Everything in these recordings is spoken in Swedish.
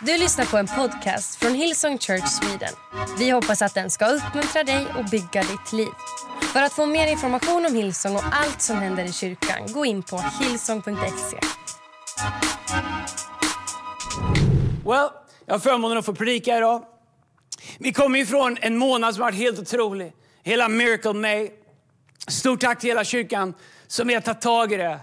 Du lyssnar på en podcast från Hillsong Church Sweden. Vi hoppas att den ska uppmuntra dig och bygga ditt liv. För att få mer information om Hillsong och allt som händer i kyrkan, gå in på hillsong.se. Well, jag har förmånen att få predika idag. Vi kommer ifrån en månad som har varit helt otrolig. Hela Miracle May. Stort tack till hela kyrkan som har tagit tag i det.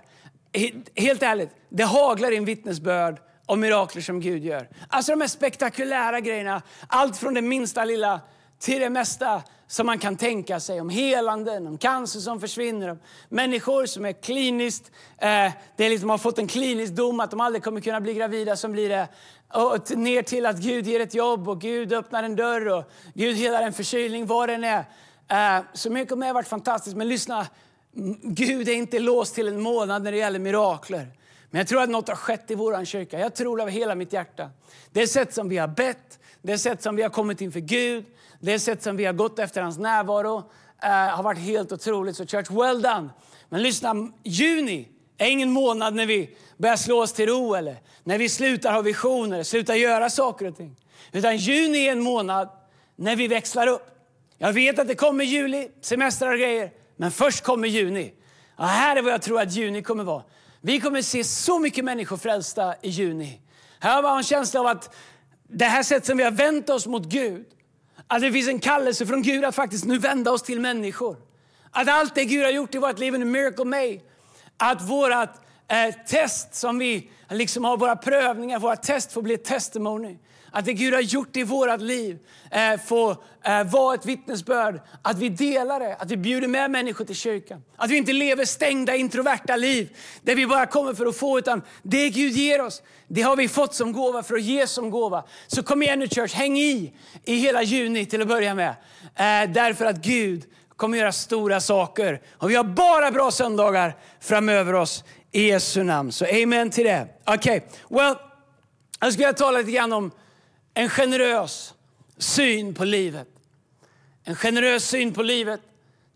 Helt ärligt, det haglar in vittnesbörd och mirakler som Gud gör. Alltså de här spektakulära grejerna. Allt från det minsta lilla till det mesta som man kan tänka sig. Om helanden, om cancer som försvinner, om människor som är kliniskt, eh, det är liksom, har fått en klinisk dom att de aldrig kommer kunna bli gravida som blir det. Och ner till att Gud ger ett jobb och Gud öppnar en dörr och Gud helar en förkylning, vad den är. Eh, så mycket har varit fantastiskt. Men lyssna, Gud är inte låst till en månad när det gäller mirakler. Men jag tror att något har skett i vår kyrka. Jag tror av hela mitt hjärta. Det sätt som vi har bett, det sätt som vi har kommit inför Gud, det sätt som vi har gått efter hans närvaro eh, har varit helt otroligt. Så church, well done. Men lyssna, juni är ingen månad när vi börjar slå oss till ro eller när vi slutar ha visioner, slutar göra saker och ting. Utan juni är en månad när vi växlar upp. Jag vet att det kommer juli, semestrar och grejer. Men först kommer juni. Och här är vad jag tror att juni kommer vara. Vi kommer se så mycket människor frälsta i juni. Här har en känsla av att det här sättet som vi har vänt oss mot Gud, att det finns en kallelse från Gud att faktiskt nu vända oss till människor. Att allt det Gud har gjort i vårt liv, en miracle May, att vårt eh, test som vi liksom har, våra prövningar, våra test får bli ett testimony. Att det Gud har gjort i vårt liv eh, får eh, vara ett vittnesbörd. Att vi delar det, att vi bjuder med människor till kyrkan. Att vi inte lever stängda, introverta liv där vi bara kommer för att få. Utan det Gud ger oss, det har vi fått som gåva för att ge som gåva. Så kom igen nu Church, häng i i hela juni till att börja med. Eh, därför att Gud kommer göra stora saker. Och vi har bara bra söndagar framöver oss i Jesu namn. Så amen till det. Okej, okay. well, jag skulle tala lite grann om en generös syn på livet. En generös syn på livet.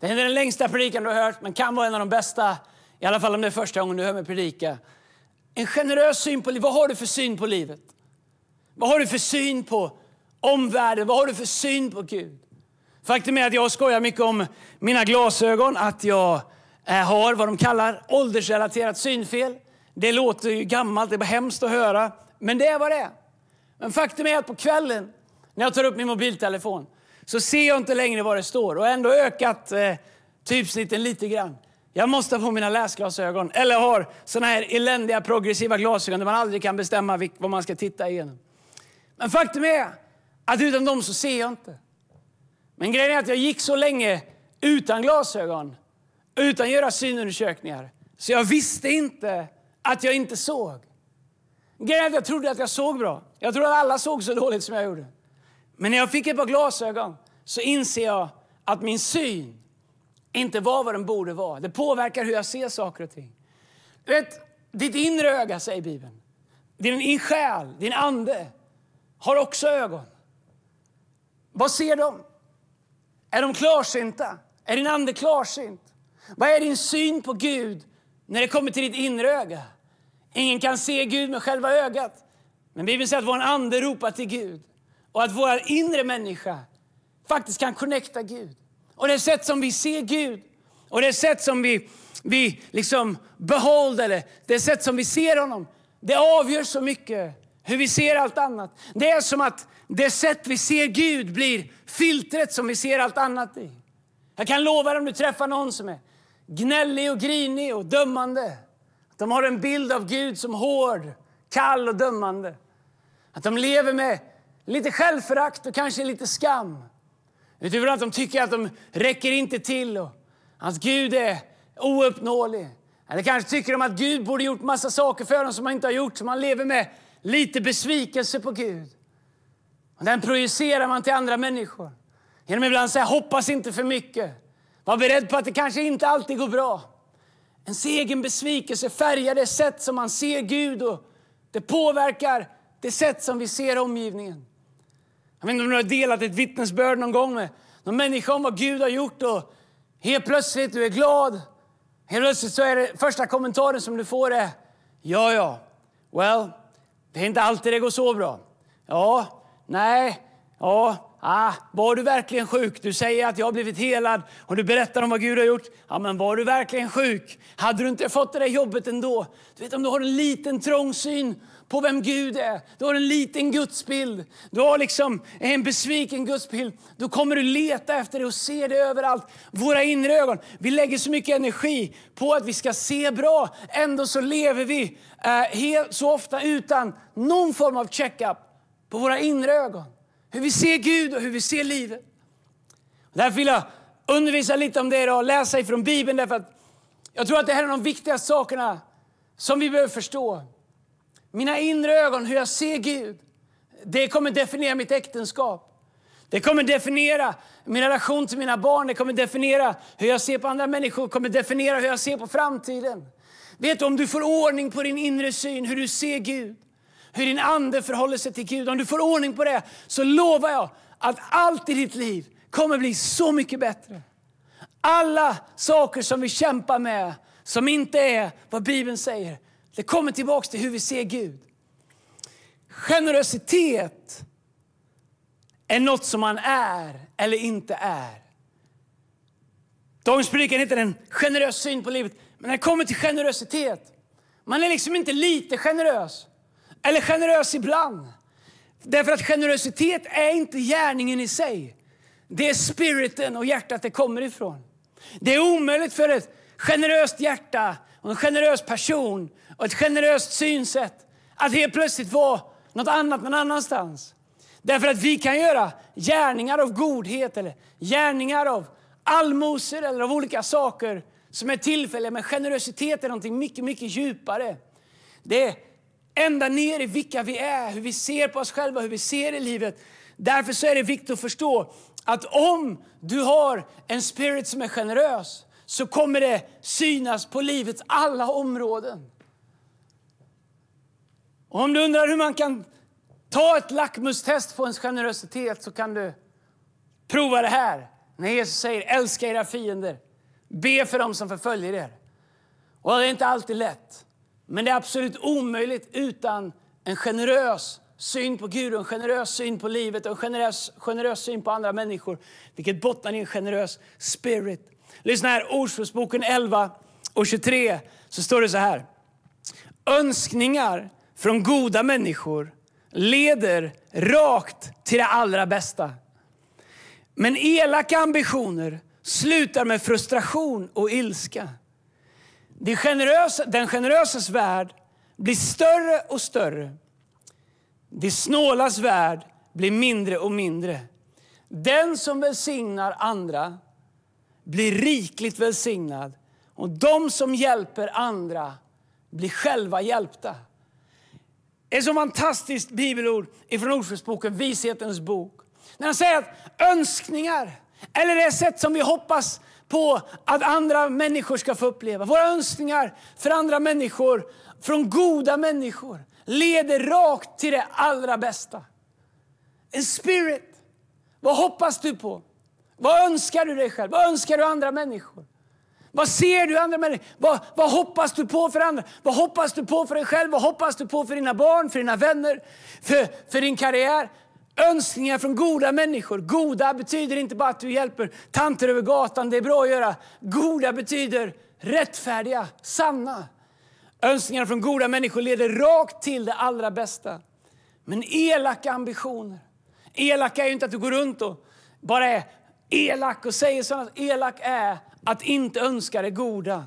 Det är den längsta predikan du har hört, men kan vara en av de bästa. I alla fall om det är första gången du hör mig predika. En generös syn på livet. Vad har du för syn på livet? Vad har du för syn på omvärlden? Vad har du för syn på Gud? Faktum är att jag skojar mycket om mina glasögon, att jag eh, har vad de kallar åldersrelaterat synfel. Det låter ju gammalt, det är bara hemskt att höra, men det är vad det är. Men faktum är att på kvällen när jag tar upp min mobiltelefon så ser jag inte längre vad det står och ändå ökat eh, typsnitten lite grann. Jag måste ha på mina läsglasögon eller har såna här eländiga progressiva glasögon där man aldrig kan bestämma vad man ska titta igenom. Men faktum är att utan dem så ser jag inte. Men grejen är att jag gick så länge utan glasögon, utan att göra synundersökningar, så jag visste inte att jag inte såg. Grejen är att jag trodde att jag såg bra. Jag tror att alla såg så dåligt som jag gjorde. Men när jag fick ett par glasögon så inser jag att min syn inte var vad den borde vara. Det påverkar hur jag ser saker och ting. Du vet, ditt inre öga, säger Bibeln. Din själ, din ande, har också ögon. Vad ser de? Är de klarsynta? Är din ande klarsynt? Vad är din syn på Gud när det kommer till ditt inre öga? Ingen kan se Gud med själva ögat. Men Bibeln säger att vår ande ropar till Gud och att vår inre människa faktiskt kan connecta Gud. Och det sätt som vi ser Gud och det sätt som vi, vi liksom behåller, det, sätt som vi ser honom, det avgör så mycket hur vi ser allt annat. Det är som att det sätt vi ser Gud blir filtret som vi ser allt annat i. Jag kan lova dig om du träffar någon som är gnällig och grinig och dömande. De har en bild av Gud som hård, kall och dömande. Att de lever med lite självförakt och kanske lite skam. Utifrån att de tycker att de räcker inte till och att Gud är ouppnåelig. Eller kanske tycker de att Gud borde gjort massa saker för dem som han inte har gjort. Så man lever med lite besvikelse på Gud. Och den projicerar man till andra människor. Genom ibland säga hoppas inte för mycket. Var beredd på att det kanske inte alltid går bra. En egen besvikelse färgar det sätt som man ser Gud och det påverkar det sätt som vi ser omgivningen. Jag vet inte om du har delat ett vittnesbörd någon gång med någon människa om vad Gud har gjort och helt plötsligt du är glad. Helt plötsligt så är det första kommentaren som du får är Ja, ja, well, det är inte alltid det går så bra. Ja, nej, ja, Ah, var du verkligen sjuk? Du säger att jag har blivit helad och du berättar om vad Gud har gjort. Ja, men var du verkligen sjuk? Hade du inte fått det där jobbet ändå? Du vet om du har en liten trång syn på vem Gud är. Du har en liten gudsbild. Du har liksom en besviken gudsbild. Då kommer du leta efter det och se det överallt. Våra inre ögon. Vi lägger så mycket energi på att vi ska se bra. Ändå så lever vi eh, så ofta utan någon form av checkup på våra inre ögon. Hur vi ser Gud och hur vi ser livet. Därför vill jag undervisa lite om det idag, läsa ifrån Bibeln. Därför att jag tror att det här är de viktigaste sakerna som vi behöver förstå. Mina inre ögon, hur jag ser Gud, det kommer definiera mitt äktenskap. Det kommer definiera min relation till mina barn, det kommer definiera hur jag ser på andra människor, det kommer definiera hur jag ser på framtiden. Vet du, om du får ordning på din inre syn, hur du ser Gud, hur din ande förhåller sig till Gud. Om du får ordning på det så lovar jag att allt i ditt liv kommer bli så mycket bättre. Alla saker som vi kämpar med, som inte är vad Bibeln säger, det kommer tillbaka till hur vi ser Gud. Generositet är något som man är eller inte är. Dagens predikan heter en generös syn på livet. Men när det kommer till generositet, man är liksom inte lite generös. Eller generös ibland. Därför att generositet är inte gärningen i sig. Det är spiriten och hjärtat det kommer ifrån. Det är omöjligt för ett generöst hjärta och en generös person och ett generöst synsätt att helt plötsligt vara något annat någon annanstans. Därför att vi kan göra gärningar av godhet eller gärningar av allmosor eller av olika saker som är tillfälliga. Men generositet är något mycket, mycket djupare. Det är ända ner i vilka vi är, hur vi ser på oss själva, hur vi ser i livet. Därför så är det viktigt att förstå att om du har en spirit som är generös så kommer det synas på livets alla områden. Och om du undrar hur man kan ta ett lackmustest på ens generositet så kan du prova det här. När Jesus säger älska era fiender, be för dem som förföljer er. Och det är inte alltid lätt. Men det är absolut omöjligt utan en generös syn på Gud, en generös syn på livet och en generös, generös syn på andra människor. Vilket bottnar i en generös spirit. Lyssna här, Ordspråksboken 11 och 23 så står det så här. Önskningar från goda människor leder rakt till det allra bästa. Men elaka ambitioner slutar med frustration och ilska. Det generösa, den generösas värld blir större och större. Det snålas värld blir mindre och mindre. Den som välsignar andra blir rikligt välsignad och de som hjälper andra blir själva hjälpta. Är ett så fantastiskt bibelord från Ordspråksboken, Vishetens bok. När han säger att önskningar, eller det sätt som vi hoppas på att andra människor ska få uppleva. Våra önskningar för andra människor, från goda människor, leder rakt till det allra bästa. En spirit. Vad hoppas du på? Vad önskar du dig själv? Vad önskar du andra människor? Vad ser du andra människor? Vad, vad hoppas du på för andra? Vad hoppas du på för dig själv? Vad hoppas du på för dina barn, för dina vänner, för, för din karriär? Önskningar från goda människor. Goda betyder inte bara att du hjälper tanter över gatan. Det är bra att göra. Goda betyder rättfärdiga, sanna. Önskningar från goda människor leder rakt till det allra bästa. Men elaka ambitioner. Elaka är ju inte att du går runt och bara är elak och säger sådana. Elak är att inte önska det goda.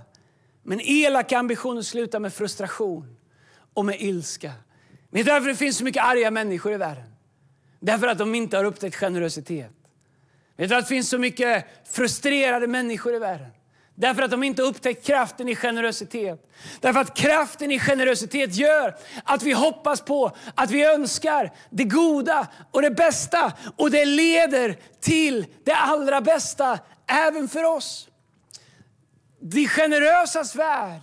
Men elaka ambitioner slutar med frustration och med ilska. Det är därför det finns så mycket arga människor i världen? Därför att de inte har upptäckt generositet. Vet du att det finns så mycket frustrerade människor i världen? Därför att de inte upptäckt kraften i generositet. Därför att kraften i generositet gör att vi hoppas på, att vi önskar det goda och det bästa. Och det leder till det allra bästa även för oss. De generösas värld,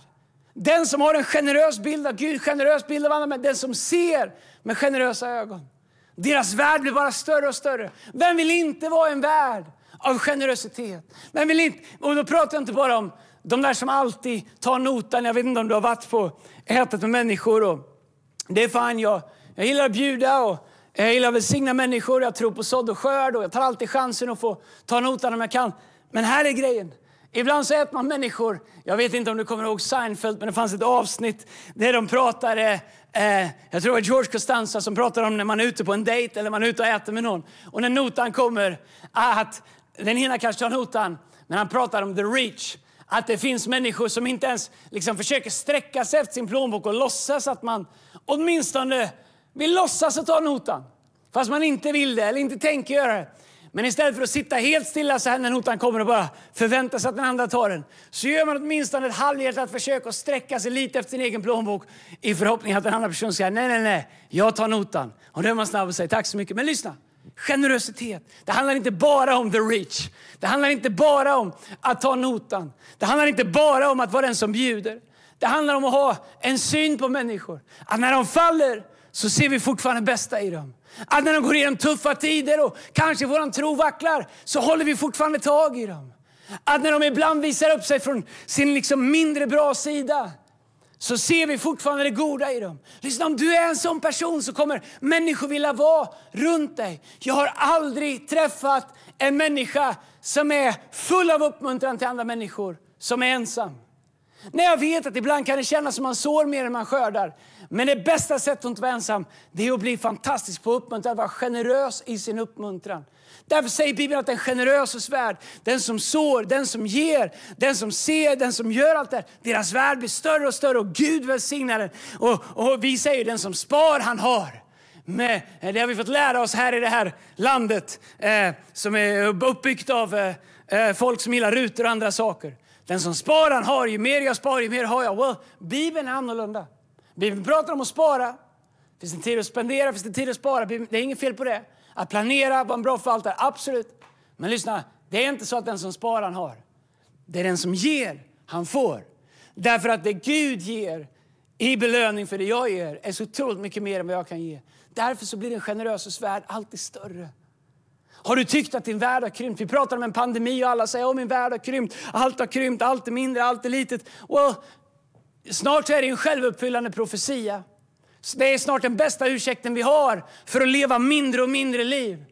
den som har en generös bild av Gud, generös bild av andra, men den som ser med generösa ögon. Deras värld blir bara större och större. Vem vill inte vara en värld av generositet? Vem vill inte, och då pratar jag inte bara om de där som alltid tar notan. Jag vet inte om du har varit på ätet med människor. Och det är fan jag, jag gillar att bjuda och Jag gillar att välsigna människor, jag tror på sådd och skörd och jag tar alltid chansen att få ta notan om jag kan. Men här är grejen. Ibland så äter man människor, jag vet inte om du kommer ihåg Seinfeld, men det fanns ett avsnitt där de pratade, eh, jag tror det var George Costanza som pratade om när man är ute på en dejt eller man är ute och äter med någon. Och när notan kommer, att den ena kanske tar notan, men han pratar om the reach. Att det finns människor som inte ens liksom försöker sträcka sig efter sin plånbok och låtsas att man åtminstone vill låtsas att ta notan. Fast man inte vill det eller inte tänker göra det. Men istället för att sitta helt stilla så här när notan kommer och bara förvänta sig att den andra tar den, så gör man åtminstone ett halvhjärtat försök att sträcka sig lite efter sin egen plånbok i förhoppning att den andra personen säger nej, nej, nej, jag tar notan. Och då är man snabb och säger tack så mycket. Men lyssna, generositet. Det handlar inte bara om the rich. Det handlar inte bara om att ta notan. Det handlar inte bara om att vara den som bjuder. Det handlar om att ha en syn på människor. Att när de faller så ser vi fortfarande bästa i dem. Att när de går igenom tuffa tider och kanske vår tro vacklar så håller vi fortfarande tag i dem. Att när de ibland visar upp sig från sin liksom mindre bra sida så ser vi fortfarande det goda i dem. Lyssna, om du är en sån person så kommer människor vilja vara runt dig. Jag har aldrig träffat en människa som är full av uppmuntran till andra människor, som är ensam. När jag vet att ibland kan det kännas som man sår mer än man skördar. Men det bästa sättet att inte vara ensam det är att bli fantastisk på uppmuntran, att vara generös i sin uppmuntran. Därför säger Bibeln att den generösa värld, den som sår, den som ger, den som ser, den som gör allt det här, deras värld blir större och större och Gud välsignar den. Och, och vi säger den som spar, han har. Med, eh, det har vi fått lära oss här i det här landet eh, som är uppbyggt av eh, eh folk som gillar rutor och andra saker. Den som sparar han har, ju mer jag sparar ju mer har jag. Well, Bibeln är annorlunda. Bibeln pratar om att spara. Finns det tid att spendera, finns det tid att spara. Det är inget fel på det. Att planera vara en bra förvaltare, absolut. Men lyssna, det är inte så att den som sparar han har. Det är den som ger, han får. Därför att det Gud ger i belöning för det jag ger är så otroligt mycket mer än vad jag kan ge. Därför så blir den generösa värld alltid större. Har du tyckt att din värld har krympt? Vi pratar om en pandemi och alla säger att min värld har krympt. Allt har krympt, allt är mindre, allt är litet. Well, snart är det en självuppfyllande profetia. Det är snart den bästa ursäkten vi har för att leva mindre och mindre liv.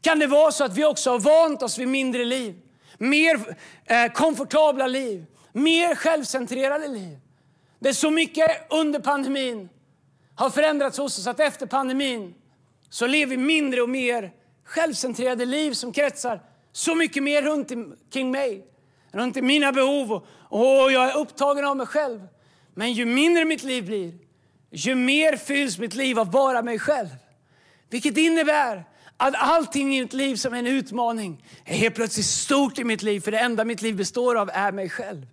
Kan det vara så att vi också har vant oss vid mindre liv? Mer eh, komfortabla liv, mer självcentrerade liv. Det är så mycket under pandemin har förändrats hos oss att efter pandemin så lever vi mindre och mer självcentrerade liv som kretsar så mycket mer runt kring mig. Runt i mina behov och, och jag är upptagen av mig själv. Men ju mindre mitt liv blir, ju mer fylls mitt liv av bara mig själv. Vilket innebär att allting i mitt liv som är en utmaning är helt plötsligt stort i mitt liv. För det enda mitt liv består av är mig själv.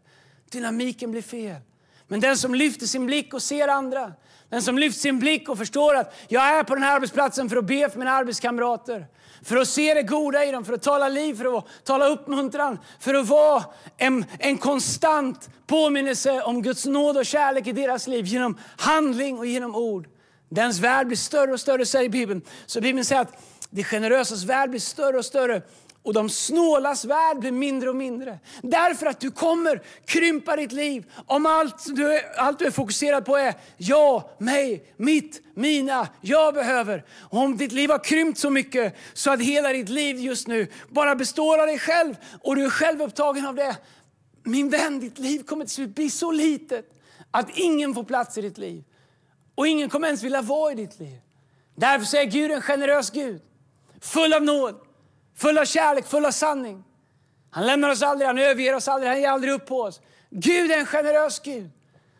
Dynamiken blir fel. Men den som lyfter sin blick och ser andra, den som lyfter sin blick och förstår att jag är på den här arbetsplatsen för att be för mina arbetskamrater. För att se det goda i dem, för att tala liv, för att tala uppmuntran. För att vara en, en konstant påminnelse om Guds nåd och kärlek i deras liv genom handling och genom ord. Dens värld blir större och större, säger Bibeln. Så Bibeln säger att det generösas värld blir större och större och de snålas värld blir mindre och mindre. Därför att du kommer krympa ditt liv om allt du, allt du är fokuserad på är jag, mig, mitt, mina, jag behöver. Och om ditt liv har krympt så mycket så att hela ditt liv just nu bara består av dig själv och du är själv upptagen av det. Min vän, ditt liv kommer till slut bli så litet att ingen får plats i ditt liv. Och ingen kommer ens vilja vara i ditt liv. Därför är Gud en generös Gud, full av nåd full av kärlek, full av sanning. Han lämnar oss aldrig, han överger oss aldrig, han ger aldrig upp på oss. Gud är en generös Gud.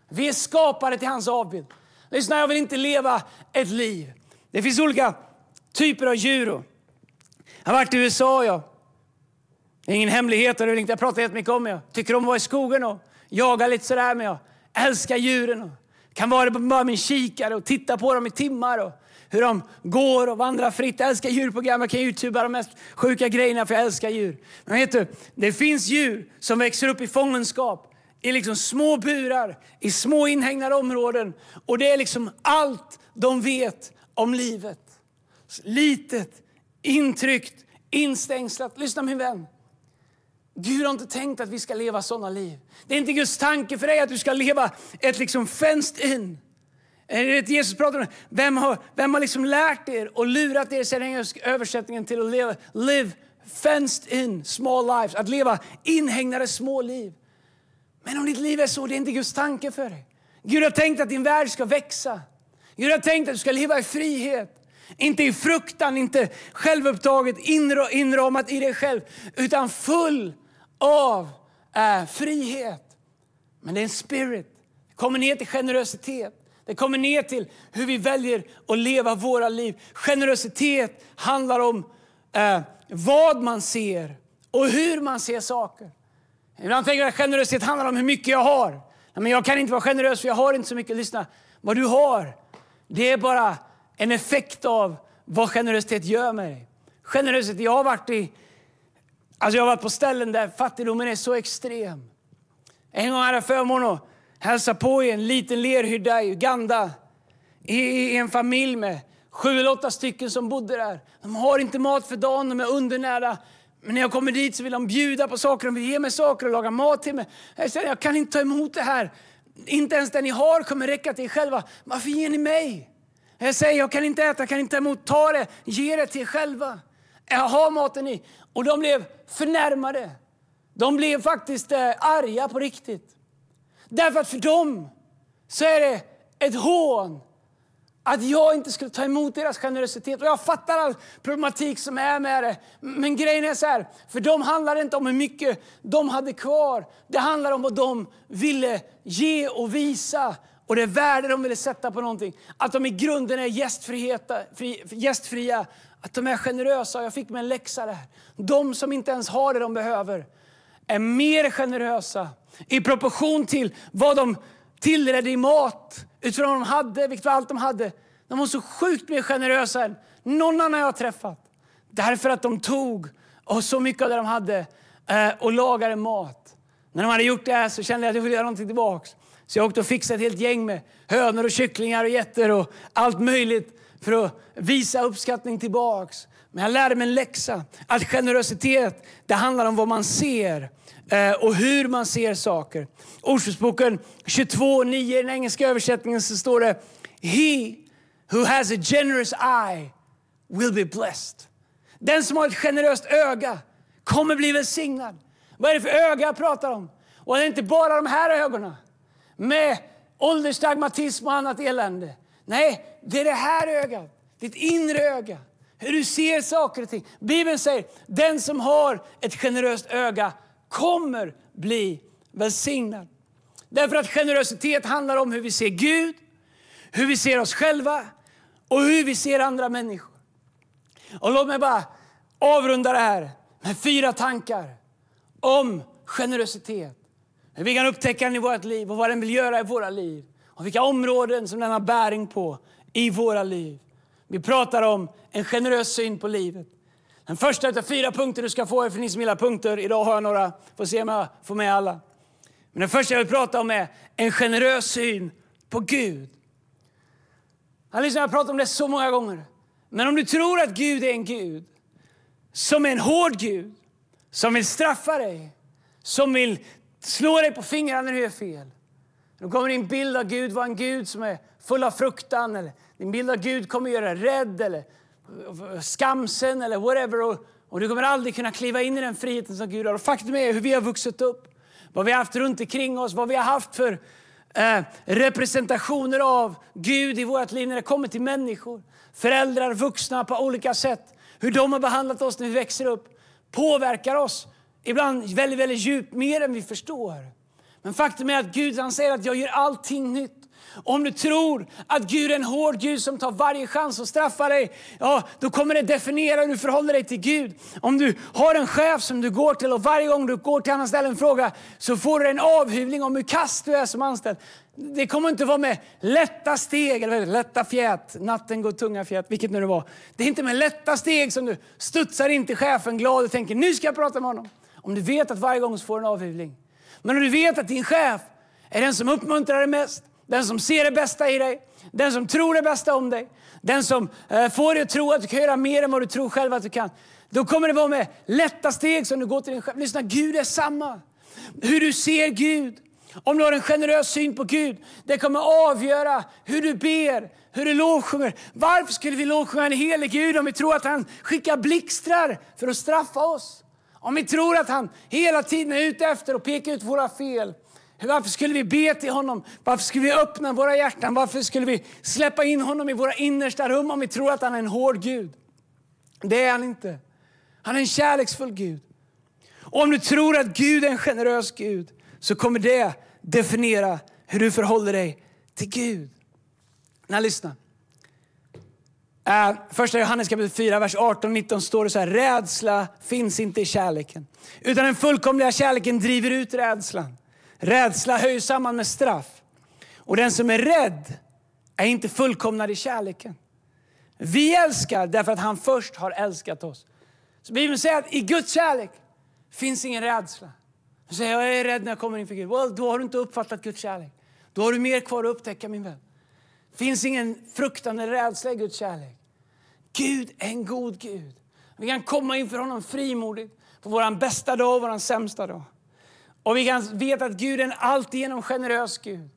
Vi är skapade till hans avbild. Lyssna, jag vill inte leva ett liv. Det finns olika typer av djur. Jag har varit i USA. Jag. Det är ingen hemlighet, och jag pratar jättemycket om. Jag tycker om att vara i skogen och jaga lite sådär. Men jag älskar djuren. Och kan vara bara med min kikare och titta på dem i timmar. Och hur de går och vandrar fritt. Jag älskar djurprogram. Jag kan youtuba de mest sjuka grejerna för jag älskar djur. Men vet du, det finns djur som växer upp i fångenskap i liksom små burar, i små inhägnade områden. Och det är liksom allt de vet om livet. Litet, intryckt, instängslat. Lyssna min vän. Gud har inte tänkt att vi ska leva sådana liv. Det är inte Guds tanke för dig att du ska leva ett liksom fenced in Jesus pratar om vem har, vem har liksom lärt er och lurat er, säger engelska översättningen, till att leva live fenced in small lives. Att leva inhägnade små liv. Men om ditt liv är så, det är inte Guds tanke för dig. Gud har tänkt att din värld ska växa. Gud har tänkt att du ska leva i frihet. Inte i fruktan, inte självupptaget, inramat i dig själv, utan full av äh, frihet. Men det är en spirit. Det kommer ner till generositet. Det kommer ner till hur vi väljer att leva våra liv. Generositet handlar om eh, vad man ser och hur man ser saker. Ibland tänker jag att generositet handlar om hur mycket jag har. Men jag kan inte vara generös för jag har inte så mycket. Lyssna, vad du har, det är bara en effekt av vad generositet gör med dig. Generositet, jag har varit i, alltså jag har varit på ställen där fattigdomen är så extrem. En gång hade jag förmånen att hälsa på i en liten lerhydda i Uganda. I, en familj med sju eller åtta stycken som bodde där. De har inte mat för dagen, de är undernärda. Men när jag kommer dit så vill de bjuda på saker, de vill ge mig saker och laga mat till mig. Jag säger, jag kan inte ta emot det här. Inte ens det ni har kommer räcka till er själva. Varför ger ni mig? Jag säger, jag kan inte äta, jag kan inte ta emot. Ta det, ge det till er själva. Jag har maten i. Och de blev förnärmade. De blev faktiskt eh, arga på riktigt. Därför att för dem så är det ett hån att jag inte skulle ta emot deras generositet. Och jag fattar all problematik som är med det. Men grejen är så här, för dem handlar det inte om hur mycket de hade kvar. Det handlar om vad de ville ge och visa och det värde de ville sätta på någonting. Att de i grunden är gästfria, att de är generösa. Jag fick mig en läxa där. De som inte ens har det de behöver är mer generösa i proportion till vad de tillredde i mat, utifrån vad de hade, vilket var allt de hade. De var så sjukt mer generösa än någon annan jag har träffat. Därför att de tog och så mycket av det de hade eh, och lagade mat. När de hade gjort det här så kände jag att jag ville göra någonting tillbaks. Så jag åkte och fixade ett helt gäng med hönor och kycklingar och getter och allt möjligt för att visa uppskattning tillbaks. Men jag lärde mig en läxa. Att generositet, det handlar om vad man ser eh, och hur man ser saker. Ordspråksboken 22.9 i den engelska översättningen så står det He who has a generous eye will be blessed. Den som har ett generöst öga kommer bli välsignad. Vad är det för öga jag pratar om? Och det är inte bara de här ögonen med åldersdagmatism och annat elände. Nej, det är det här ögat, ditt inre öga. Hur du ser saker och ting. Bibeln säger den som har ett generöst öga kommer bli välsignad. Därför att generositet handlar om hur vi ser Gud, hur vi ser oss själva och hur vi ser andra människor. Och låt mig bara avrunda det här med fyra tankar om generositet. Hur vi kan upptäcka den i vårt liv och vad den vill göra i våra liv. Och vilka områden som den har bäring på i våra liv. Vi pratar om en generös syn på livet. Den första av fyra punkter du ska få är för ni som gillar punkter. Idag har jag några, får se om jag får med alla. Men den första jag vill prata om är en generös syn på Gud. Jag har pratat om det så många gånger. Men om du tror att Gud är en Gud som är en hård Gud, som vill straffa dig, som vill slå dig på fingrarna när du gör fel. Då kommer din bild av Gud vara en Gud som är full av fruktan. Eller din bild av Gud kommer göra dig rädd eller skamsen eller whatever. Och, och, du kommer aldrig kunna kliva in i den friheten som Gud har. Och faktum är hur vi har vuxit upp, vad vi har haft runt omkring oss, vad vi har haft för eh, representationer av Gud i vårt liv när det kommer till människor. Föräldrar, vuxna på olika sätt. Hur de har behandlat oss när vi växer upp påverkar oss ibland väldigt, väldigt djupt, mer än vi förstår. Men faktum är att Gud han säger att jag gör allting nytt. Om du tror att Gud är en hård Gud som tar varje chans att straffa dig, ja, då kommer det definiera hur du förhåller dig till Gud. Om du har en chef som du går till och varje gång du går till honom ställer en fråga så får du en avhyvling om hur kast du är som anställd. Det kommer inte vara med lätta steg, eller lätta fjät, natten går tunga fjät, vilket nu det var. Det är inte med lätta steg som du studsar in till chefen glad och tänker nu ska jag prata med honom. Om du vet att varje gång så får du en avhyvling. Men om du vet att din chef är den som uppmuntrar dig mest, den som ser det bästa i dig, den som tror det bästa om dig, den som eh, får dig att tro att du kan göra mer än vad du tror själv att du kan. Då kommer det vara med lätta steg som du går till din chef. Lyssna, Gud är samma. Hur du ser Gud, Om du har en generös syn på Gud, det kommer avgöra hur du ber, hur du lovsjunger. Varför skulle vi lovsjunga en helig Gud om vi tror att han skickar blixtrar för att straffa oss? Om vi tror att han hela tiden är ute efter att peka ut våra fel. Varför skulle vi be till honom? Varför skulle vi öppna våra hjärtan? Varför skulle vi släppa in honom i våra innersta rum om vi tror att han är en hård Gud? Det är han inte. Han är en kärleksfull Gud. Och om du tror att Gud är en generös Gud så kommer det definiera hur du förhåller dig till Gud. Nej, lyssna. Uh, första Johannes kapitel 4, vers 18-19 står det så här. Rädsla finns inte i kärleken. Utan den fullkomliga kärleken driver ut rädslan. Rädsla höjs samman med straff. Och den som är rädd är inte fullkomnad i kärleken. Vi älskar därför att han först har älskat oss. Så Bibeln säger att i Guds kärlek finns ingen rädsla. Du säger jag är rädd när jag kommer inför Gud. Well, då har du inte uppfattat Guds kärlek. Då har du mer kvar att upptäcka min vän. Det finns ingen fruktan eller rädsla i Guds kärlek. Gud är en god Gud. Vi kan komma inför honom frimodigt på vår bästa dag och vår sämsta dag. Och vi kan veta att Gud är en alltigenom generös Gud.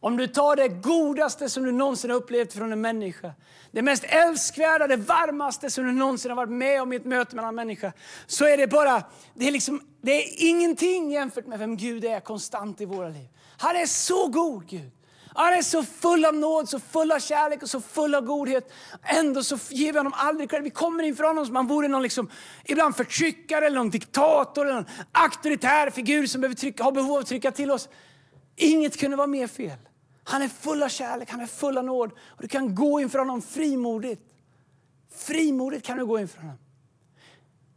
Om du tar det godaste som du någonsin har upplevt från en människa, det mest älskvärda, det varmaste som du någonsin har varit med om i ett möte mellan en människa, så är det bara, det är, liksom, det är ingenting jämfört med vem Gud är konstant i våra liv. Han är så god Gud. Han är så full av nåd, så full av kärlek och så full av godhet. Ändå så ger vi honom aldrig credit. Vi kommer inför honom som om han vore någon liksom, ibland förtryckare, eller någon diktator eller någon auktoritär figur som behöver trycka, har behov av att trycka till oss. Inget kunde vara mer fel. Han är full av kärlek, han är full av nåd. Och du kan gå inför honom frimodigt. Frimodigt kan du gå inför honom.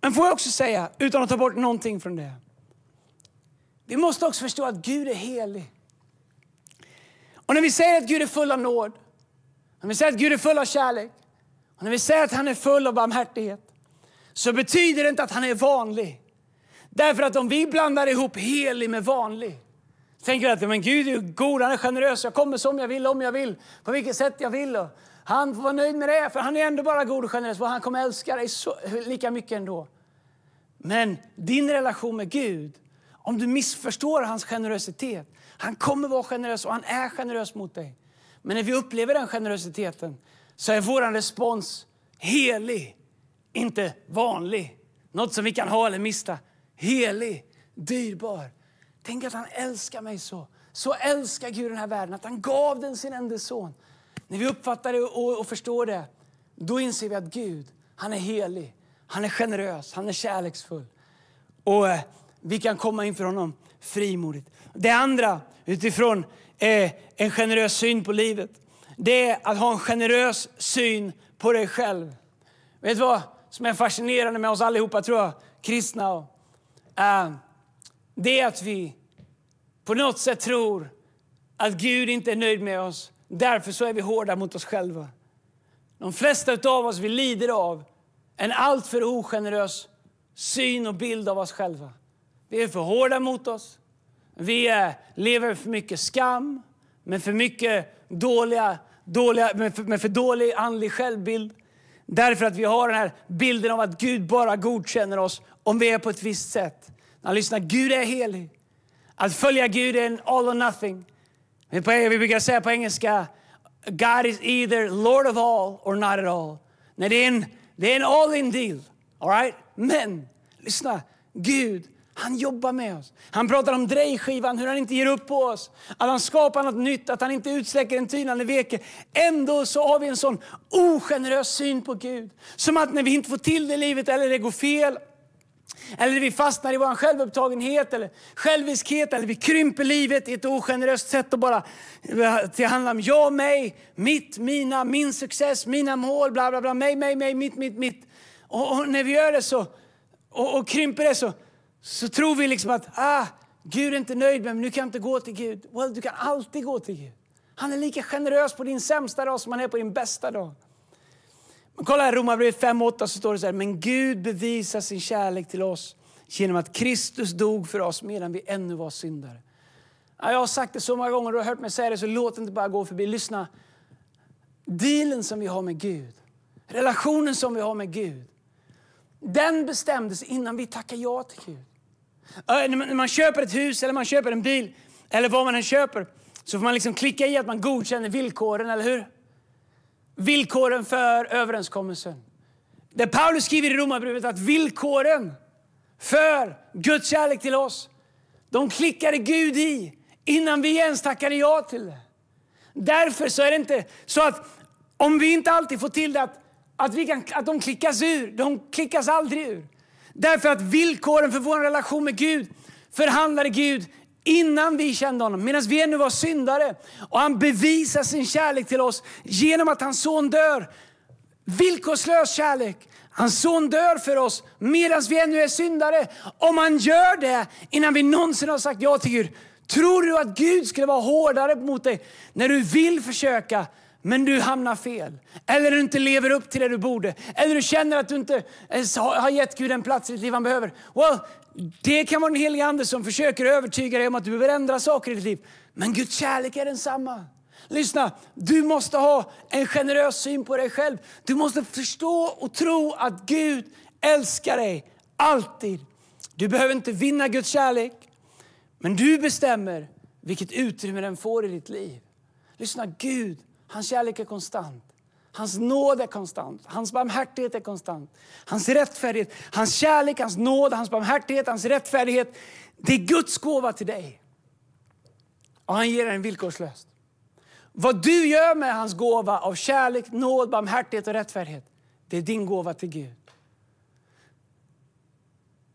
Men får jag också säga, utan att ta bort någonting från det. Vi måste också förstå att Gud är helig. Och när vi säger att Gud är full av nåd, när vi säger att Gud är full av kärlek och när vi säger att han är full av barmhärtighet så betyder det inte att han är vanlig. Därför att om vi blandar ihop helig med vanlig tänker att men Gud är god, han är generös, jag kommer som jag vill, om jag vill, på vilket sätt jag vill. Och han får vara nöjd med det, för han är ändå bara god och generös och han kommer älska dig så, lika mycket ändå. Men din relation med Gud, om du missförstår hans generositet, han kommer vara generös och han är generös mot dig. Men när vi upplever den generositeten så är vår respons helig, inte vanlig. Något som vi kan ha eller mista. Helig, dyrbar. Tänk att han älskar mig så. Så älskar Gud den här världen att han gav den sin enda son. När vi uppfattar det och, och förstår det, då inser vi att Gud, han är helig. Han är generös, han är kärleksfull. Och eh, vi kan komma inför honom frimodigt. Det andra, utifrån eh, en generös syn på livet, det är att ha en generös syn på dig själv. Vet du vad som är fascinerande med oss allihopa, tror jag, kristna? Och, eh, det är att vi på något sätt tror att Gud inte är nöjd med oss. Därför så är vi hårda mot oss själva. De flesta av oss vi lider av en alltför ogenerös syn och bild av oss själva. Vi är för hårda mot oss. Vi lever för mycket skam, med för mycket dåliga, dåliga, med för, med för dålig andlig självbild. Därför att vi har den här bilden av att Gud bara godkänner oss om vi är på ett visst sätt. När lyssnar, Gud är helig. Att följa Gud är en all or nothing. Vi brukar säga på engelska, God is either Lord of all or not at all. Nej, det är en, det är en all in deal. All right? Men, lyssna, Gud han jobbar med oss. Han pratar om drejskivan, hur han inte ger upp på oss. Att han skapar något nytt, att han inte utsläcker en tynande veke. Ändå så har vi en sån ogenerös syn på Gud. Som att när vi inte får till det i livet eller det går fel, eller vi fastnar i vår självupptagenhet eller själviskhet eller vi krymper livet i ett ogeneröst sätt och bara eh, det handlar om jag, mig, mitt, mina, min success, mina mål, bla bla bla, mig, mig, mig, mitt, mitt, mitt. Och, och när vi gör det så och, och krymper det så så tror vi liksom att ah, Gud är inte nöjd med mig, nu kan jag inte gå till Gud. Well, du kan alltid gå till Gud. Han är lika generös på din sämsta dag som han är på din bästa dag. Men kolla här, Romarbrevet 5.8 så står det så här, men Gud bevisar sin kärlek till oss genom att Kristus dog för oss medan vi ännu var syndare. Ja, jag har sagt det så många gånger, du har hört mig säga det, så låt inte bara gå förbi. Lyssna. Dealen som vi har med Gud, relationen som vi har med Gud, den bestämdes innan vi tackade ja till Gud. När man köper ett hus eller man köper en bil, eller vad man än köper så får man liksom klicka i att man godkänner villkoren, eller hur? Villkoren för överenskommelsen. Där Paulus skriver i Romarbrevet att villkoren för Guds kärlek till oss, de klickade Gud i innan vi ens tackade ja till det. Därför så är det inte så att om vi inte alltid får till det att, att, vi kan, att de klickas ur, de klickas aldrig ur. Därför att villkoren för vår relation med Gud förhandlade Gud innan vi kände honom, medan vi ännu var syndare. Och han bevisar sin kärlek till oss genom att hans son dör. Villkorslös kärlek. Hans son dör för oss medan vi ännu är syndare. Om han gör det innan vi någonsin har sagt ja till Gud, tror du att Gud skulle vara hårdare mot dig när du vill försöka men du hamnar fel. Eller du inte lever upp till det du borde. Eller du känner att du inte har gett Gud den plats i ditt liv han behöver. Well, det kan vara den helige ande som försöker övertyga dig om att du behöver ändra saker i ditt liv. Men Guds kärlek är densamma. Lyssna, du måste ha en generös syn på dig själv. Du måste förstå och tro att Gud älskar dig alltid. Du behöver inte vinna Guds kärlek, men du bestämmer vilket utrymme den får i ditt liv. Lyssna, Gud, hans kärlek är konstant. Hans nåd är konstant, hans barmhärtighet är konstant. Hans rättfärdighet, hans kärlek, hans nåd, hans barmhärtighet, hans rättfärdighet. Det är Guds gåva till dig. Och han ger den villkorslöst. Vad du gör med hans gåva av kärlek, nåd, barmhärtighet och rättfärdighet, det är din gåva till Gud.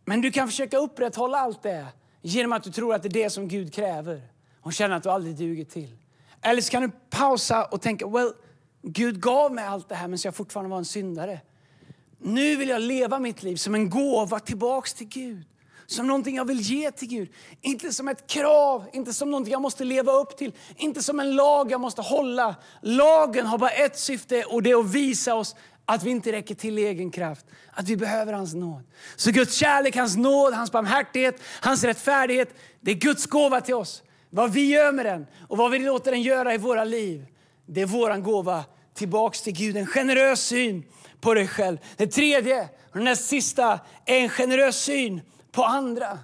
Men du kan försöka upprätthålla allt det genom att du tror att det är det som Gud kräver och känner att du aldrig duger till. Eller så kan du pausa och tänka, well, Gud gav mig allt det här men jag fortfarande var en syndare. Nu vill jag leva mitt liv som en gåva tillbaks till Gud. Som någonting jag vill ge till Gud. Inte som ett krav, inte som någonting jag måste leva upp till. Inte som en lag jag måste hålla. Lagen har bara ett syfte och det är att visa oss att vi inte räcker till i egen kraft. Att vi behöver hans nåd. Så Guds kärlek, hans nåd, hans barmhärtighet, hans rättfärdighet. Det är Guds gåva till oss. Vad vi gör med den och vad vi låter den göra i våra liv. Det är vår gåva tillbaks till Gud. En generös syn på dig själv. Det tredje, och den näst sista, är en generös syn på andra.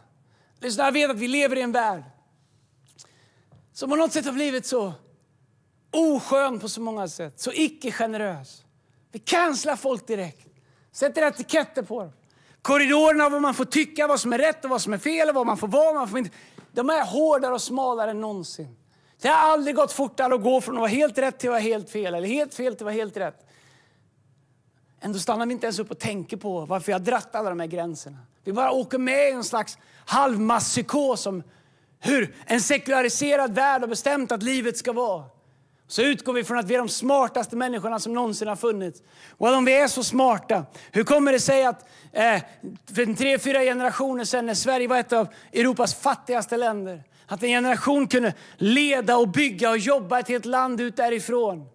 Lyssna, jag vet att vi lever i en värld som på något sätt har blivit så oskön på så många sätt. Så icke-generös. Vi cancelar folk direkt. Sätter etiketter på dem. Korridorerna av vad man får tycka, vad som är rätt och vad som är fel och vad man får vara man får inte. De är hårdare och smalare än någonsin. Det har aldrig gått fortare att gå från att vara helt rätt till att vara helt fel, eller helt fel till att vara helt rätt. Ändå stannar vi inte ens upp och tänker på varför vi har dratt alla de här gränserna. Vi bara åker med i en slags halvmasspsykos om hur en sekulariserad värld har bestämt att livet ska vara. Så utgår vi från att vi är de smartaste människorna som någonsin har funnits. Och om vi är så smarta, hur kommer det sig att eh, för tre, fyra generationer sedan när Sverige var ett av Europas fattigaste länder, att en generation kunde leda och bygga och jobba ett helt land ut därifrån.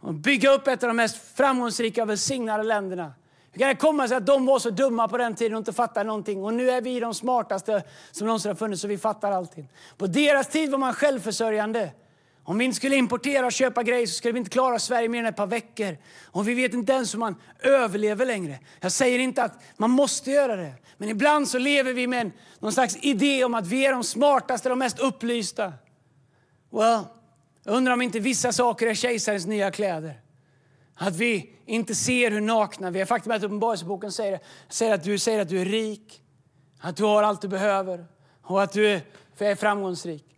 Och bygga upp ett av de mest framgångsrika och välsignade länderna. Hur kan det komma sig att de var så dumma på den tiden och inte fattade någonting? Och nu är vi de smartaste som någonsin har funnits och vi fattar allting. På deras tid var man självförsörjande. Om vi inte skulle importera och köpa grejer så skulle vi inte klara Sverige mer än ett par veckor. Och vi vet inte ens hur man överlever längre. Jag säger inte att man måste göra det. Men ibland så lever vi med någon slags idé om att vi är de smartaste, de mest upplysta. Well, jag undrar om inte vissa saker är kejsarens nya kläder. Att vi inte ser hur nakna vi är. Faktum är att Uppenbarelseboken säger, säger, att du säger att du är rik, att du har allt du behöver och att du är, är framgångsrik.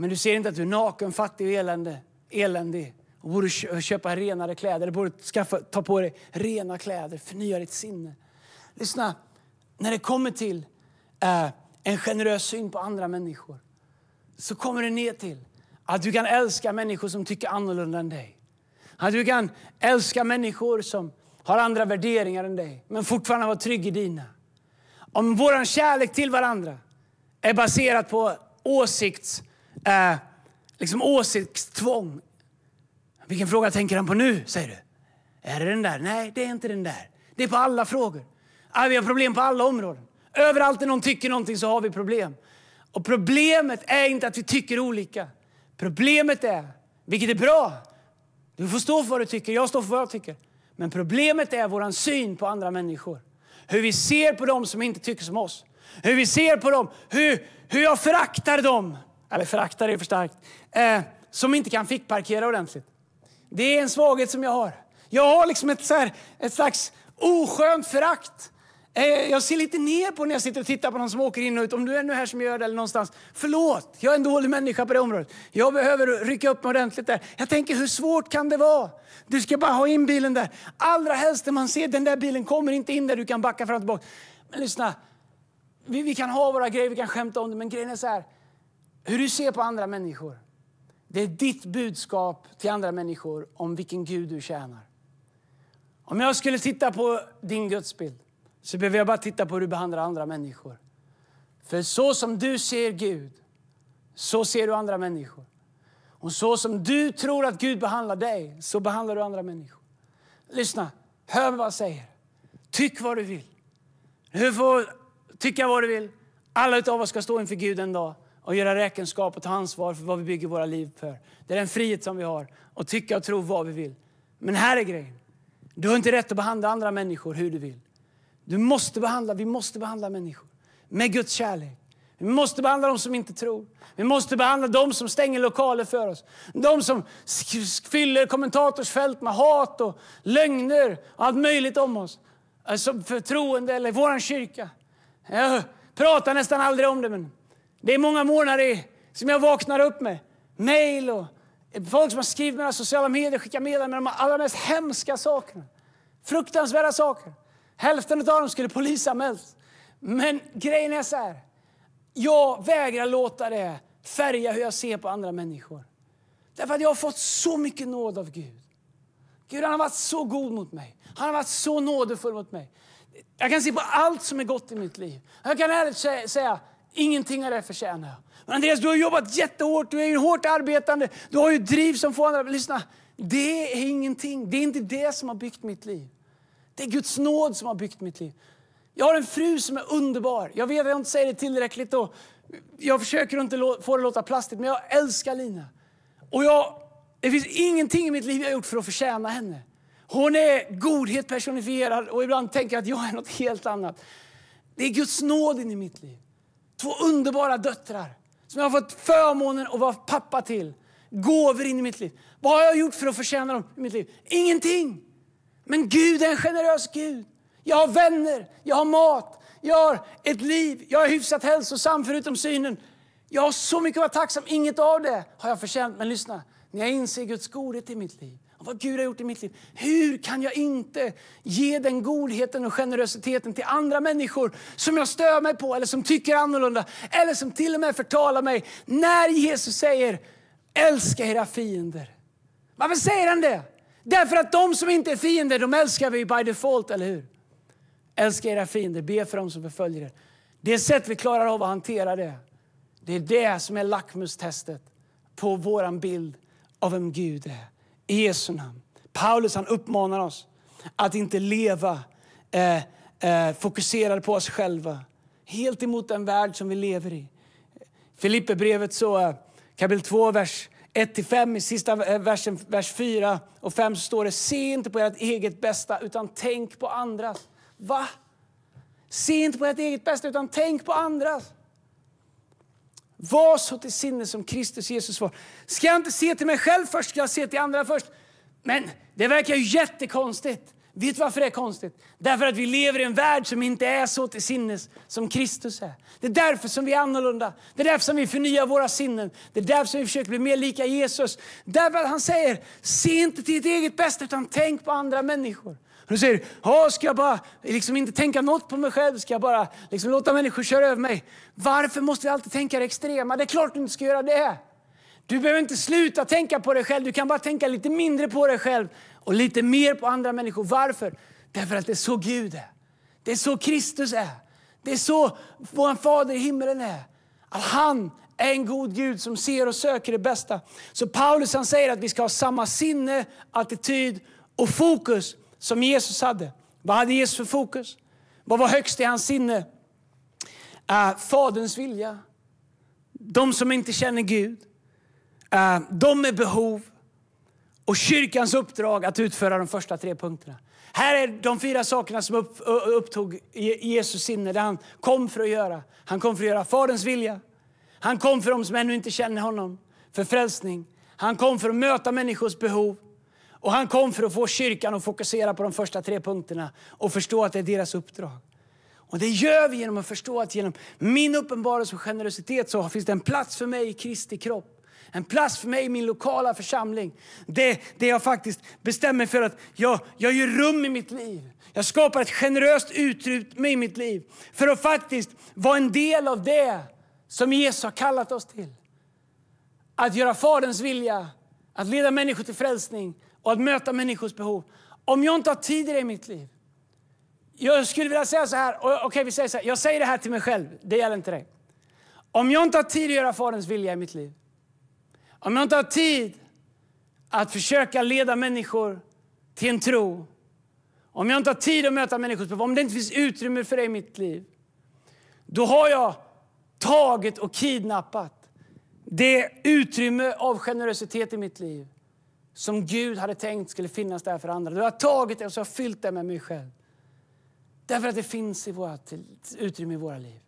Men du ser inte att du är naken, fattig och elände, eländig och borde köpa renare kläder. Du borde skaffa, ta på dig rena kläder, förnya ditt sinne. Lyssna, när det kommer till eh, en generös syn på andra människor så kommer det ner till att du kan älska människor som tycker annorlunda än dig. Att du kan älska människor som har andra värderingar än dig men fortfarande vara trygg i dina. Om vår kärlek till varandra är baserad på åsikts eh, liksom åsiktstvång. Vilken fråga tänker han på nu, säger du? Är det den där? Nej, det är inte den där. Det är på alla frågor. Ah, vi har problem på alla områden. Överallt där någon tycker någonting så har vi problem. Och problemet är inte att vi tycker olika. Problemet är, vilket är bra, du får stå för vad du tycker, jag står för vad jag tycker. Men problemet är vår syn på andra människor. Hur vi ser på dem som inte tycker som oss. Hur vi ser på dem, hur, hur jag föraktar dem eller föraktar är för starkt, eh, som inte kan fickparkera ordentligt. Det är en svaghet som jag har. Jag har liksom ett, så här, ett slags oskönt förakt. Eh, jag ser lite ner på när jag sitter och tittar på någon som åker in och ut. Om du är nu här som gör det eller någonstans. Förlåt, jag är en dålig människa på det området. Jag behöver rycka upp mig ordentligt där. Jag tänker, hur svårt kan det vara? Du ska bara ha in bilen där. Allra helst när man ser den där bilen kommer inte in där du kan backa fram och tillbaka. Men lyssna, vi, vi kan ha våra grejer, vi kan skämta om det, men grejen är så här. Hur du ser på andra människor. Det är ditt budskap till andra människor om vilken Gud du tjänar. Om jag skulle titta på din gudsbild så behöver jag bara titta på hur du behandlar andra människor. För så som du ser Gud, så ser du andra människor. Och så som du tror att Gud behandlar dig, så behandlar du andra människor. Lyssna, hör vad jag säger. Tyck vad du vill. Du får tycka vad du vill. Alla av oss ska stå inför Gud en dag och göra räkenskap och ta ansvar för vad vi bygger våra liv för. Det är den frihet som vi har, att tycka och tro vad vi vill. Men här är grejen. Du har inte rätt att behandla andra människor hur du vill. Du måste behandla, vi måste behandla människor med Guds kärlek. Vi måste behandla dem som inte tror. Vi måste behandla dem som stänger lokaler för oss. De som fyller kommentatorsfält med hat och lögner och allt möjligt om oss. Som förtroende eller vår kyrka. Jag pratar nästan aldrig om det, men det är många månader som jag vaknar upp med. mejl och folk som har skrivit mina sociala medier, skickat meddelanden med de allra mest hemska sakerna. Fruktansvärda saker. Hälften av dem skulle polisanmälas. Men grejen är så här. Jag vägrar låta det färga hur jag ser på andra människor. Därför att jag har fått så mycket nåd av Gud. Gud han har varit så god mot mig. Han har varit så nådefull mot mig. Jag kan se på allt som är gott i mitt liv. Jag kan ärligt säga, ingenting av det förtjänar jag. Men Andreas, du har jobbat jättehårt, du är ju hårt arbetande, du har ju driv som får andra. Lyssna, det är ingenting. Det är inte det som har byggt mitt liv. Det är Guds nåd som har byggt mitt liv. Jag har en fru som är underbar. Jag vet att jag inte säger det tillräckligt och jag försöker inte få det att låta plastigt, men jag älskar Lina. Och jag, det finns ingenting i mitt liv jag har gjort för att förtjäna henne. Hon är godhet personifierad och ibland tänker jag att jag är något helt annat. Det är Guds nåd in i mitt liv. Två underbara döttrar som jag har fått förmånen att vara pappa till. Gåvor in i mitt liv. Vad har jag gjort för att förtjäna dem i mitt liv? Ingenting! Men Gud är en generös Gud. Jag har vänner, jag har mat, jag har ett liv, jag är hyfsat hälsosam förutom synen. Jag har så mycket att vara tacksam. Inget av det har jag förtjänat. Men lyssna, när jag inser Guds godhet i mitt liv och vad Gud har gjort i mitt liv. Hur kan jag inte ge den godheten och generositeten till andra människor som jag stör mig på eller som tycker annorlunda eller som till och med förtalar mig när Jesus säger älska era fiender. Varför säger han det? Därför att de som inte är fiender, de älskar vi by default, eller hur? Älska era fiender, be för dem som förföljer er. Det sätt vi klarar av att hantera det, det är det som är lackmustestet på vår bild av vem Gud är. I Jesu namn. Paulus han uppmanar oss att inte leva eh, eh, fokuserade på oss själva. Helt emot den värld som vi lever i. Filipperbrevet så, eh, kapitel 2, vers 1-5 i sista eh, versen, vers 4 och 5 så står det Se inte på ert eget bästa utan tänk på andras. Va? Se inte på ert eget bästa utan tänk på andras. Var så till sinne som Kristus Jesus var. Ska jag inte se till mig själv först, ska jag se till andra först? Men det verkar ju jättekonstigt. Vet du varför det är konstigt? Därför att vi lever i en värld som inte är så till sinnes som Kristus är. Det är därför som vi är annorlunda. Det är därför som vi förnyar våra sinnen. Det är därför som vi försöker bli mer lika Jesus. Därför att han säger, se inte till ditt eget bästa utan tänk på andra människor. Du säger, ska jag bara liksom inte tänka något på mig själv? Ska jag bara liksom låta människor köra över mig? Varför måste vi alltid tänka det extrema? Det är klart du inte ska göra det. Du behöver inte sluta tänka på dig själv. Du kan bara tänka lite mindre på dig själv och lite mer på andra människor. Varför? Därför att det är så Gud är. Det är så Kristus är. Det är så vår Fader i himmelen är. Att han är en god Gud som ser och söker det bästa. Så Paulus han säger att vi ska ha samma sinne, attityd och fokus som Jesus hade. Vad hade Jesus för fokus? Vad var högst i hans sinne? Uh, faderns vilja. De som inte känner Gud. Uh, de med behov. Och kyrkans uppdrag att utföra de första tre punkterna. Här är de fyra sakerna som upp, upptog Jesus sinne, det han kom för att göra. Han kom för att göra Faderns vilja. Han kom för dem som ännu inte känner honom, för frälsning. Han kom för att möta människors behov. Och han kom för att få kyrkan att fokusera på de första tre punkterna och förstå att det är deras uppdrag. Och Det gör vi genom att förstå att genom min uppenbarelse och generositet så finns det en plats för mig i Kristi kropp. En plats för mig i min lokala församling. Det, det jag faktiskt bestämmer för att jag, jag gör rum i mitt liv. Jag skapar ett generöst utrymme i mitt liv för att faktiskt vara en del av det som Jesus har kallat oss till. Att göra Faderns vilja, att leda människor till frälsning och att möta människors behov. Om jag inte har tid i det i mitt liv. Jag skulle vilja säga så här, okej okay, vi säger så här, jag säger det här till mig själv, det gäller inte dig. Om jag inte har tid att göra Faderns vilja i mitt liv, om jag inte har tid att försöka leda människor till en tro, om jag inte har tid att möta människors behov, om det inte finns utrymme för det i mitt liv, då har jag tagit och kidnappat det utrymme av generositet i mitt liv som Gud hade tänkt skulle finnas där för andra. Då har jag tagit det och så har fyllt det med mig själv. Därför att det finns i vårt utrymme i våra liv.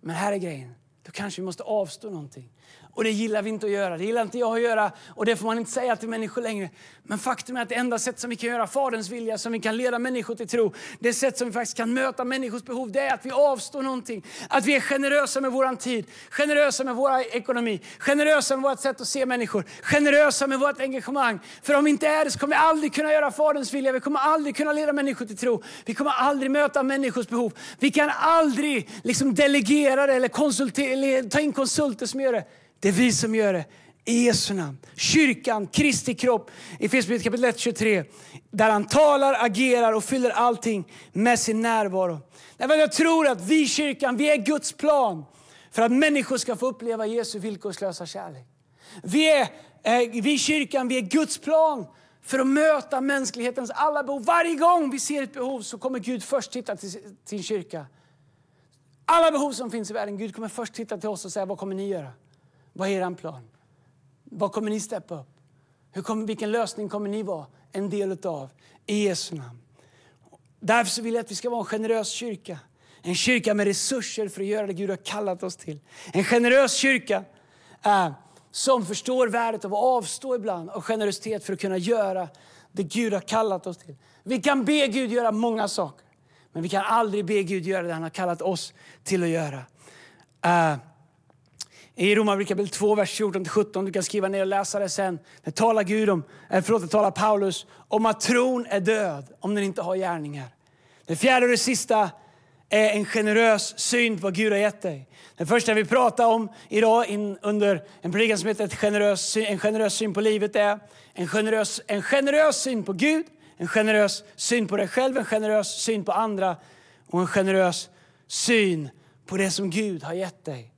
Men här är grejen. Då kanske vi måste avstå någonting. Och det gillar vi inte att göra. Det gillar inte jag att göra och det får man inte säga till människor längre. Men faktum är att det enda sätt som vi kan göra Faderns vilja, som vi kan leda människor till tro, det sätt som vi faktiskt kan möta människors behov, det är att vi avstår någonting. Att vi är generösa med vår tid, generösa med vår ekonomi, generösa med vårt sätt att se människor, generösa med vårt engagemang. För om vi inte är det så kommer vi aldrig kunna göra Faderns vilja. Vi kommer aldrig kunna leda människor till tro. Vi kommer aldrig möta människors behov. Vi kan aldrig liksom delegera det eller ta in konsulter som gör det. Det är vi som gör det. I Jesu namn. Kyrkan, Kristi kropp. I Efesierbrevet kapitel 1, 23. Där han talar, agerar och fyller allting med sin närvaro. Jag tror att vi kyrkan, vi är Guds plan för att människor ska få uppleva Jesu villkorslösa kärlek. Vi är, eh, vi kyrkan, vi är Guds plan för att möta mänsklighetens alla behov. Varje gång vi ser ett behov så kommer Gud först titta till sin kyrka. Alla behov som finns i världen, Gud kommer först titta till oss och säga vad kommer ni göra? Vad är er plan? Vad kommer ni steppa upp? Hur kommer, vilken lösning kommer ni vara en del av i Jesu namn? Därför vill jag att vi ska vara en generös kyrka. En kyrka med resurser för att göra det Gud har kallat oss till. En generös kyrka äh, som förstår värdet av att avstå ibland av generositet för att kunna göra det Gud har kallat oss till. Vi kan be Gud göra många saker, men vi kan aldrig be Gud göra det han har kallat oss till att göra. Äh, i Romarbrevet kapitel 2, vers 14-17, du kan skriva ner och läsa det sen. Det talar, Gud om, eh, förlåt, det talar Paulus om att tron är död om den inte har gärningar. Det fjärde och det sista är en generös syn på vad Gud har gett dig. Det första vi pratar om idag in, under en predikan som heter ett generös, En generös syn på livet är en generös, en generös syn på Gud, en generös syn på dig själv, en generös syn på andra och en generös syn på det som Gud har gett dig.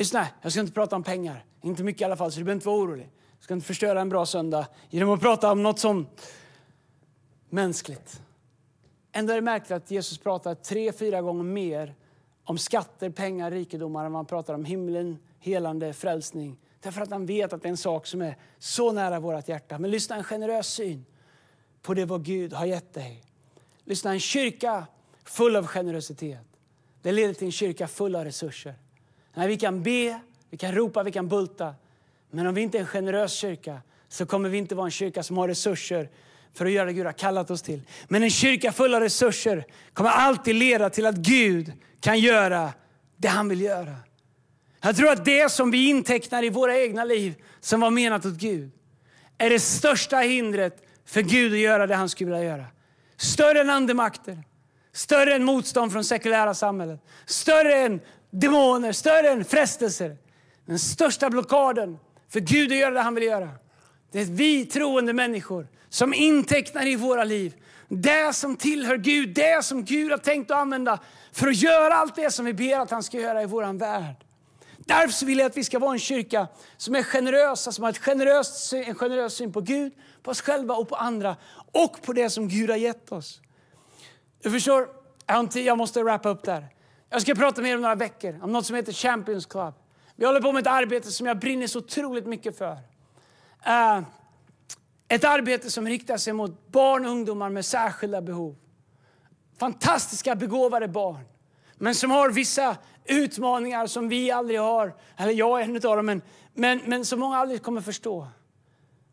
Lyssna, jag ska inte prata om pengar. Inte mycket i alla fall, så du behöver inte vara orolig. Jag ska inte förstöra en bra söndag genom att prata om något som mänskligt. Ändå är det märkligt att Jesus pratar tre, fyra gånger mer om skatter, pengar, rikedomar än vad han pratar om himlen, helande, frälsning. Därför att han vet att det är en sak som är så nära vårt hjärta. Men lyssna, en generös syn på det vad Gud har gett dig. Lyssna, en kyrka full av generositet. Det leder till en kyrka full av resurser. Nej, vi kan be, vi kan ropa, vi kan bulta. Men om vi inte är en generös kyrka så kommer vi inte vara en kyrka som har resurser för att göra det Gud har kallat oss till. Men en kyrka full av resurser kommer alltid leda till att Gud kan göra det han vill göra. Jag tror att det som vi intecknar i våra egna liv som var menat åt Gud är det största hindret för Gud att göra det han skulle vilja göra. Större än andemakter, större än motstånd från sekulära samhället, större än demoner, större än frestelser. Den största blockaden för Gud att göra det han vill göra. Det är vi troende människor som intecknar i våra liv det som tillhör Gud, det som Gud har tänkt att använda för att göra allt det som vi ber att han ska göra i vår värld. Därför vill jag att vi ska vara en kyrka som är generösa, som har ett generöst, en generös syn på Gud, på oss själva och på andra och på det som Gud har gett oss. Du förstår, jag måste wrappa upp där. Jag ska prata med er om några veckor om något som heter Champions Club. Vi håller på med ett arbete som jag brinner så otroligt mycket för. Uh, ett arbete som riktar sig mot barn och ungdomar med särskilda behov. Fantastiska begåvade barn men som har vissa utmaningar som vi aldrig har. Eller jag är en av dem, men, men, men som många aldrig kommer förstå.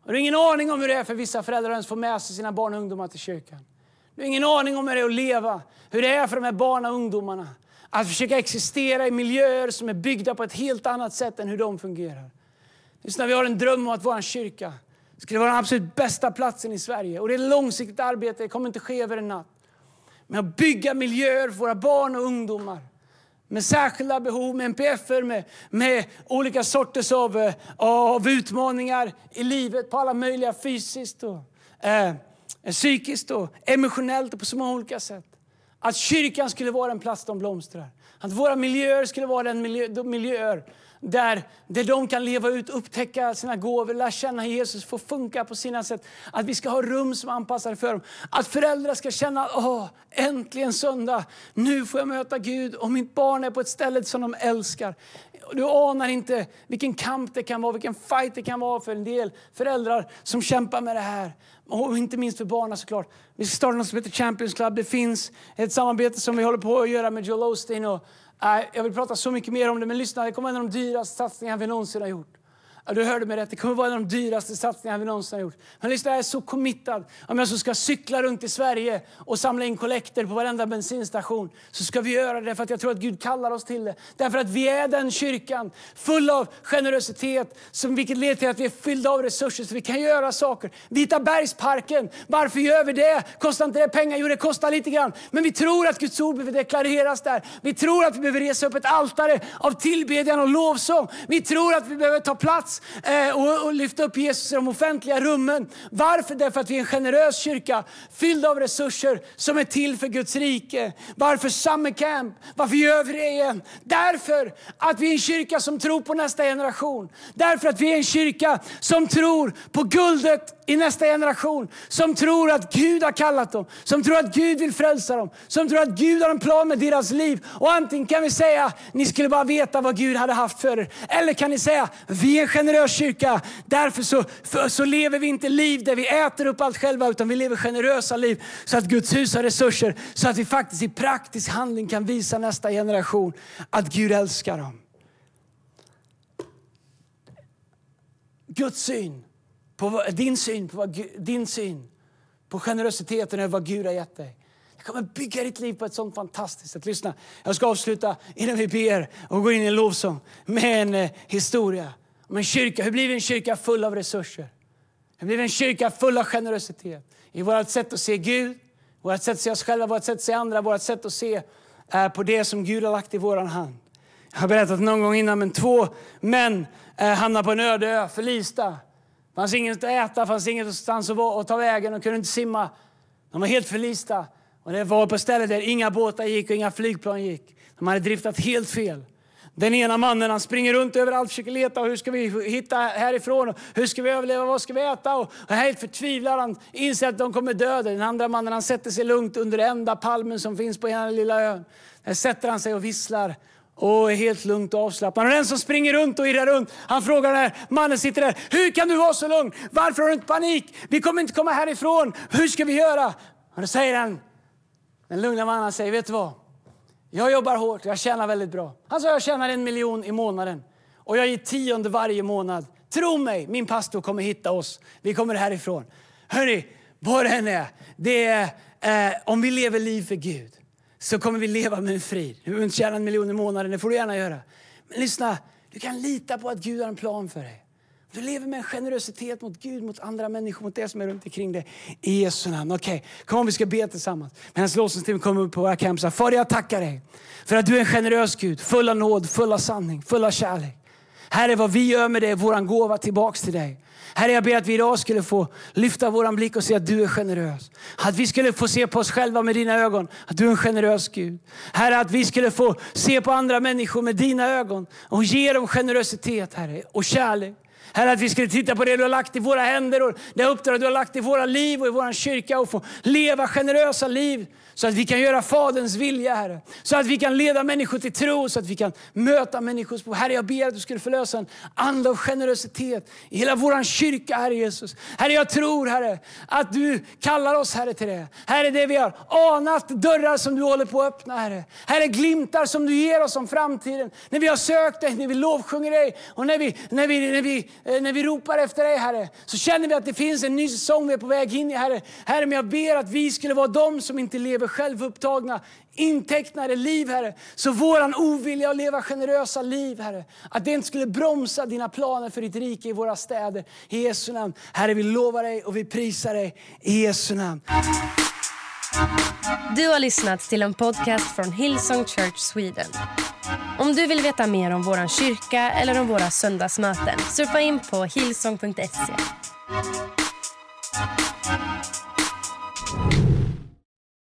Och du har ingen aning om hur det är för vissa föräldrar att ens få med sig sina barn och ungdomar till kyrkan. Du har ingen aning om hur det är att leva, hur det är för de här barnen och ungdomarna. Att försöka existera i miljöer som är byggda på ett helt annat sätt än hur de fungerar. Just när vi har en dröm om att vår kyrka skulle vara den absolut bästa platsen i Sverige. Och det är ett långsiktigt arbete, det kommer inte ske över en natt. Men att bygga miljöer för våra barn och ungdomar med särskilda behov, med NPF, med, med olika sorters av, eh, av utmaningar i livet på alla möjliga fysiskt och eh, psykiskt och emotionellt och på så många olika sätt. Att kyrkan skulle vara en plats de blomstrar. Att våra miljöer skulle vara den miljö, de miljöer där, där de kan leva ut, upptäcka sina gåvor, lära känna Jesus, få funka på sina sätt. Att vi ska ha rum som är anpassade för dem. Att föräldrar ska känna, åh, äntligen söndag. Nu får jag möta Gud och mitt barn är på ett ställe som de älskar. Du anar inte vilken kamp det kan vara, vilken fight det kan vara för en del föräldrar som kämpar med det här. Och inte minst för barnen såklart. Vi ska starta något som heter Champions Club. Det finns ett samarbete som vi håller på att göra med Joel Osteen. Och, äh, jag vill prata så mycket mer om det, men lyssna, det kommer en av de dyraste satsningarna vi någonsin har gjort. Ja, du hörde mig rätt. Det kommer vara en av de dyraste satsningarna vi någonsin har gjort. Men lyssna, jag är så committad. Om jag så ska cykla runt i Sverige och samla in kollekter på varenda bensinstation så ska vi göra det för att jag tror att Gud kallar oss till det. Därför att vi är den kyrkan full av generositet som vilket leder till att vi är fyllda av resurser så vi kan göra saker. Vita bergsparken, varför gör vi det? Kostar inte det pengar? Jo, det kostar lite grann. Men vi tror att Guds ord behöver deklareras där. Vi tror att vi behöver resa upp ett altare av tillbedjan och lovsång. Vi tror att vi behöver ta plats eh, och, och lyfta upp Jesus i de offentliga rummen. Varför? Därför att vi är en generös kyrka fylld av resurser som är till för Guds rike. Varför Summer Camp? Varför gör vi det igen? Därför att vi är en kyrka som tror på nästa generation. Därför att vi är en kyrka som tror på guldet i nästa generation. Som tror att Gud har kallat dem, som tror att Gud vill frälsa dem, som tror att Gud har en plan med deras liv. Och antingen kan vi säga, ni skulle bara veta vad Gud hade haft för er. Eller kan ni säga, vi är en generös kyrka. Därför så, för, så lever vi inte liv där vi äter upp allt själva, utan vi lever generösa liv så att Guds hus har resurser. Så att vi faktiskt i praktisk handling kan visa nästa generation att Gud älskar dem. Guds syn på din syn på din syn på generositeten över vad Gud har gett dig. Det kommer bygga ditt liv på ett sånt fantastiskt sätt. Lyssna, jag ska avsluta innan vi ber och går in i en lovsång med en eh, historia om en kyrka. Hur blir vi en kyrka full av resurser? Hur blir vi en kyrka full av generositet? I vårt sätt att se Gud, vårt sätt att se oss själva, vårt sätt att se andra, vårt sätt att se eh, på det som Gud har lagt i vår hand. Jag har berättat någon gång innan, men två män eh, hamnade på en öde ö, förlista Det fanns inget att äta, fanns ingenstans att ta vägen och kunde inte simma. De var helt förlista. Och det var på stället där inga båtar gick och inga flygplan gick. De hade driftat helt fel. Den ena mannen han springer runt överallt och försöker leta. hur ska vi hitta härifrån? hur ska vi överleva? Vad ska vi äta? Och helt förtvivlad. Han inser att de kommer dö. Den andra mannen han sätter sig lugnt under enda palmen som finns på hela lilla ön. Där sätter han sig och visslar och är helt lugnt och avslappnad. Och den som springer runt och irrar runt, han frågar den här mannen sitter där. Hur kan du vara så lugn? Varför har du inte panik? Vi kommer inte komma härifrån. Hur ska vi göra? Och då säger han, den lugna mannen säger, vet du vad? Jag jobbar hårt, jag tjänar väldigt bra. Han sa, jag tjänar en miljon i månaden. Och jag ger tionde varje månad. Tro mig, min pastor kommer hitta oss. Vi kommer härifrån. Hörni, vad det än är, det är eh, om vi lever liv för Gud så kommer vi leva med en frid. Du behöver inte tjäna en miljon i månaden, det får du gärna göra. Men lyssna, du kan lita på att Gud har en plan för dig. Du lever med en generositet mot Gud, mot andra människor, mot det som är runt omkring dig. I Jesu namn. Okej, okay. kom vi ska be tillsammans. Medan lovsångsteamet kommer upp på våra campusar. Fader, jag tackar dig för att du är en generös Gud, full av nåd, full av sanning, full av kärlek. Herre, vad vi gör med det är vår gåva tillbaks till dig. Herre, jag ber att vi idag skulle få lyfta vår blick och se att du är generös. Att vi skulle få se på oss själva med dina ögon, att du är en generös Gud. Herre, att vi skulle få se på andra människor med dina ögon och ge dem generositet, Herre, och kärlek. Herre, att vi skulle titta på det du har lagt i våra händer och det uppdrag du har lagt i våra liv och i vår kyrka och få leva generösa liv så att vi kan göra Faderns vilja, Herre. Så att vi kan leda människor till tro, så att vi kan möta människors behov. Herre, jag ber att du skulle förlösa en ande av generositet i hela vår kyrka, Herre Jesus. Herre, jag tror, Herre, att du kallar oss, Herre, till det. Herre, det vi har anat, dörrar som du håller på att öppna, Herre. Herre, glimtar som du ger oss om framtiden. När vi har sökt dig, när vi lovsjunger dig och när vi, när vi, när vi, eh, Eh, när vi ropar efter dig, Herre, så känner vi att det finns en ny säsong vi är på väg in i, Herre. Herre, men jag ber att vi skulle vara de som inte lever självupptagna, intecknade liv, Herre. Så våran ovilja att leva generösa liv, Herre, att det inte skulle bromsa dina planer för ditt rike i våra städer. I Jesu namn. Herre, vi lovar dig och vi prisar dig i Jesu namn. Du har lyssnat till en podcast från Hillsong Church Sweden. Om du vill veta mer om vår kyrka eller om våra söndagsmöten surfa in på hillsong.se.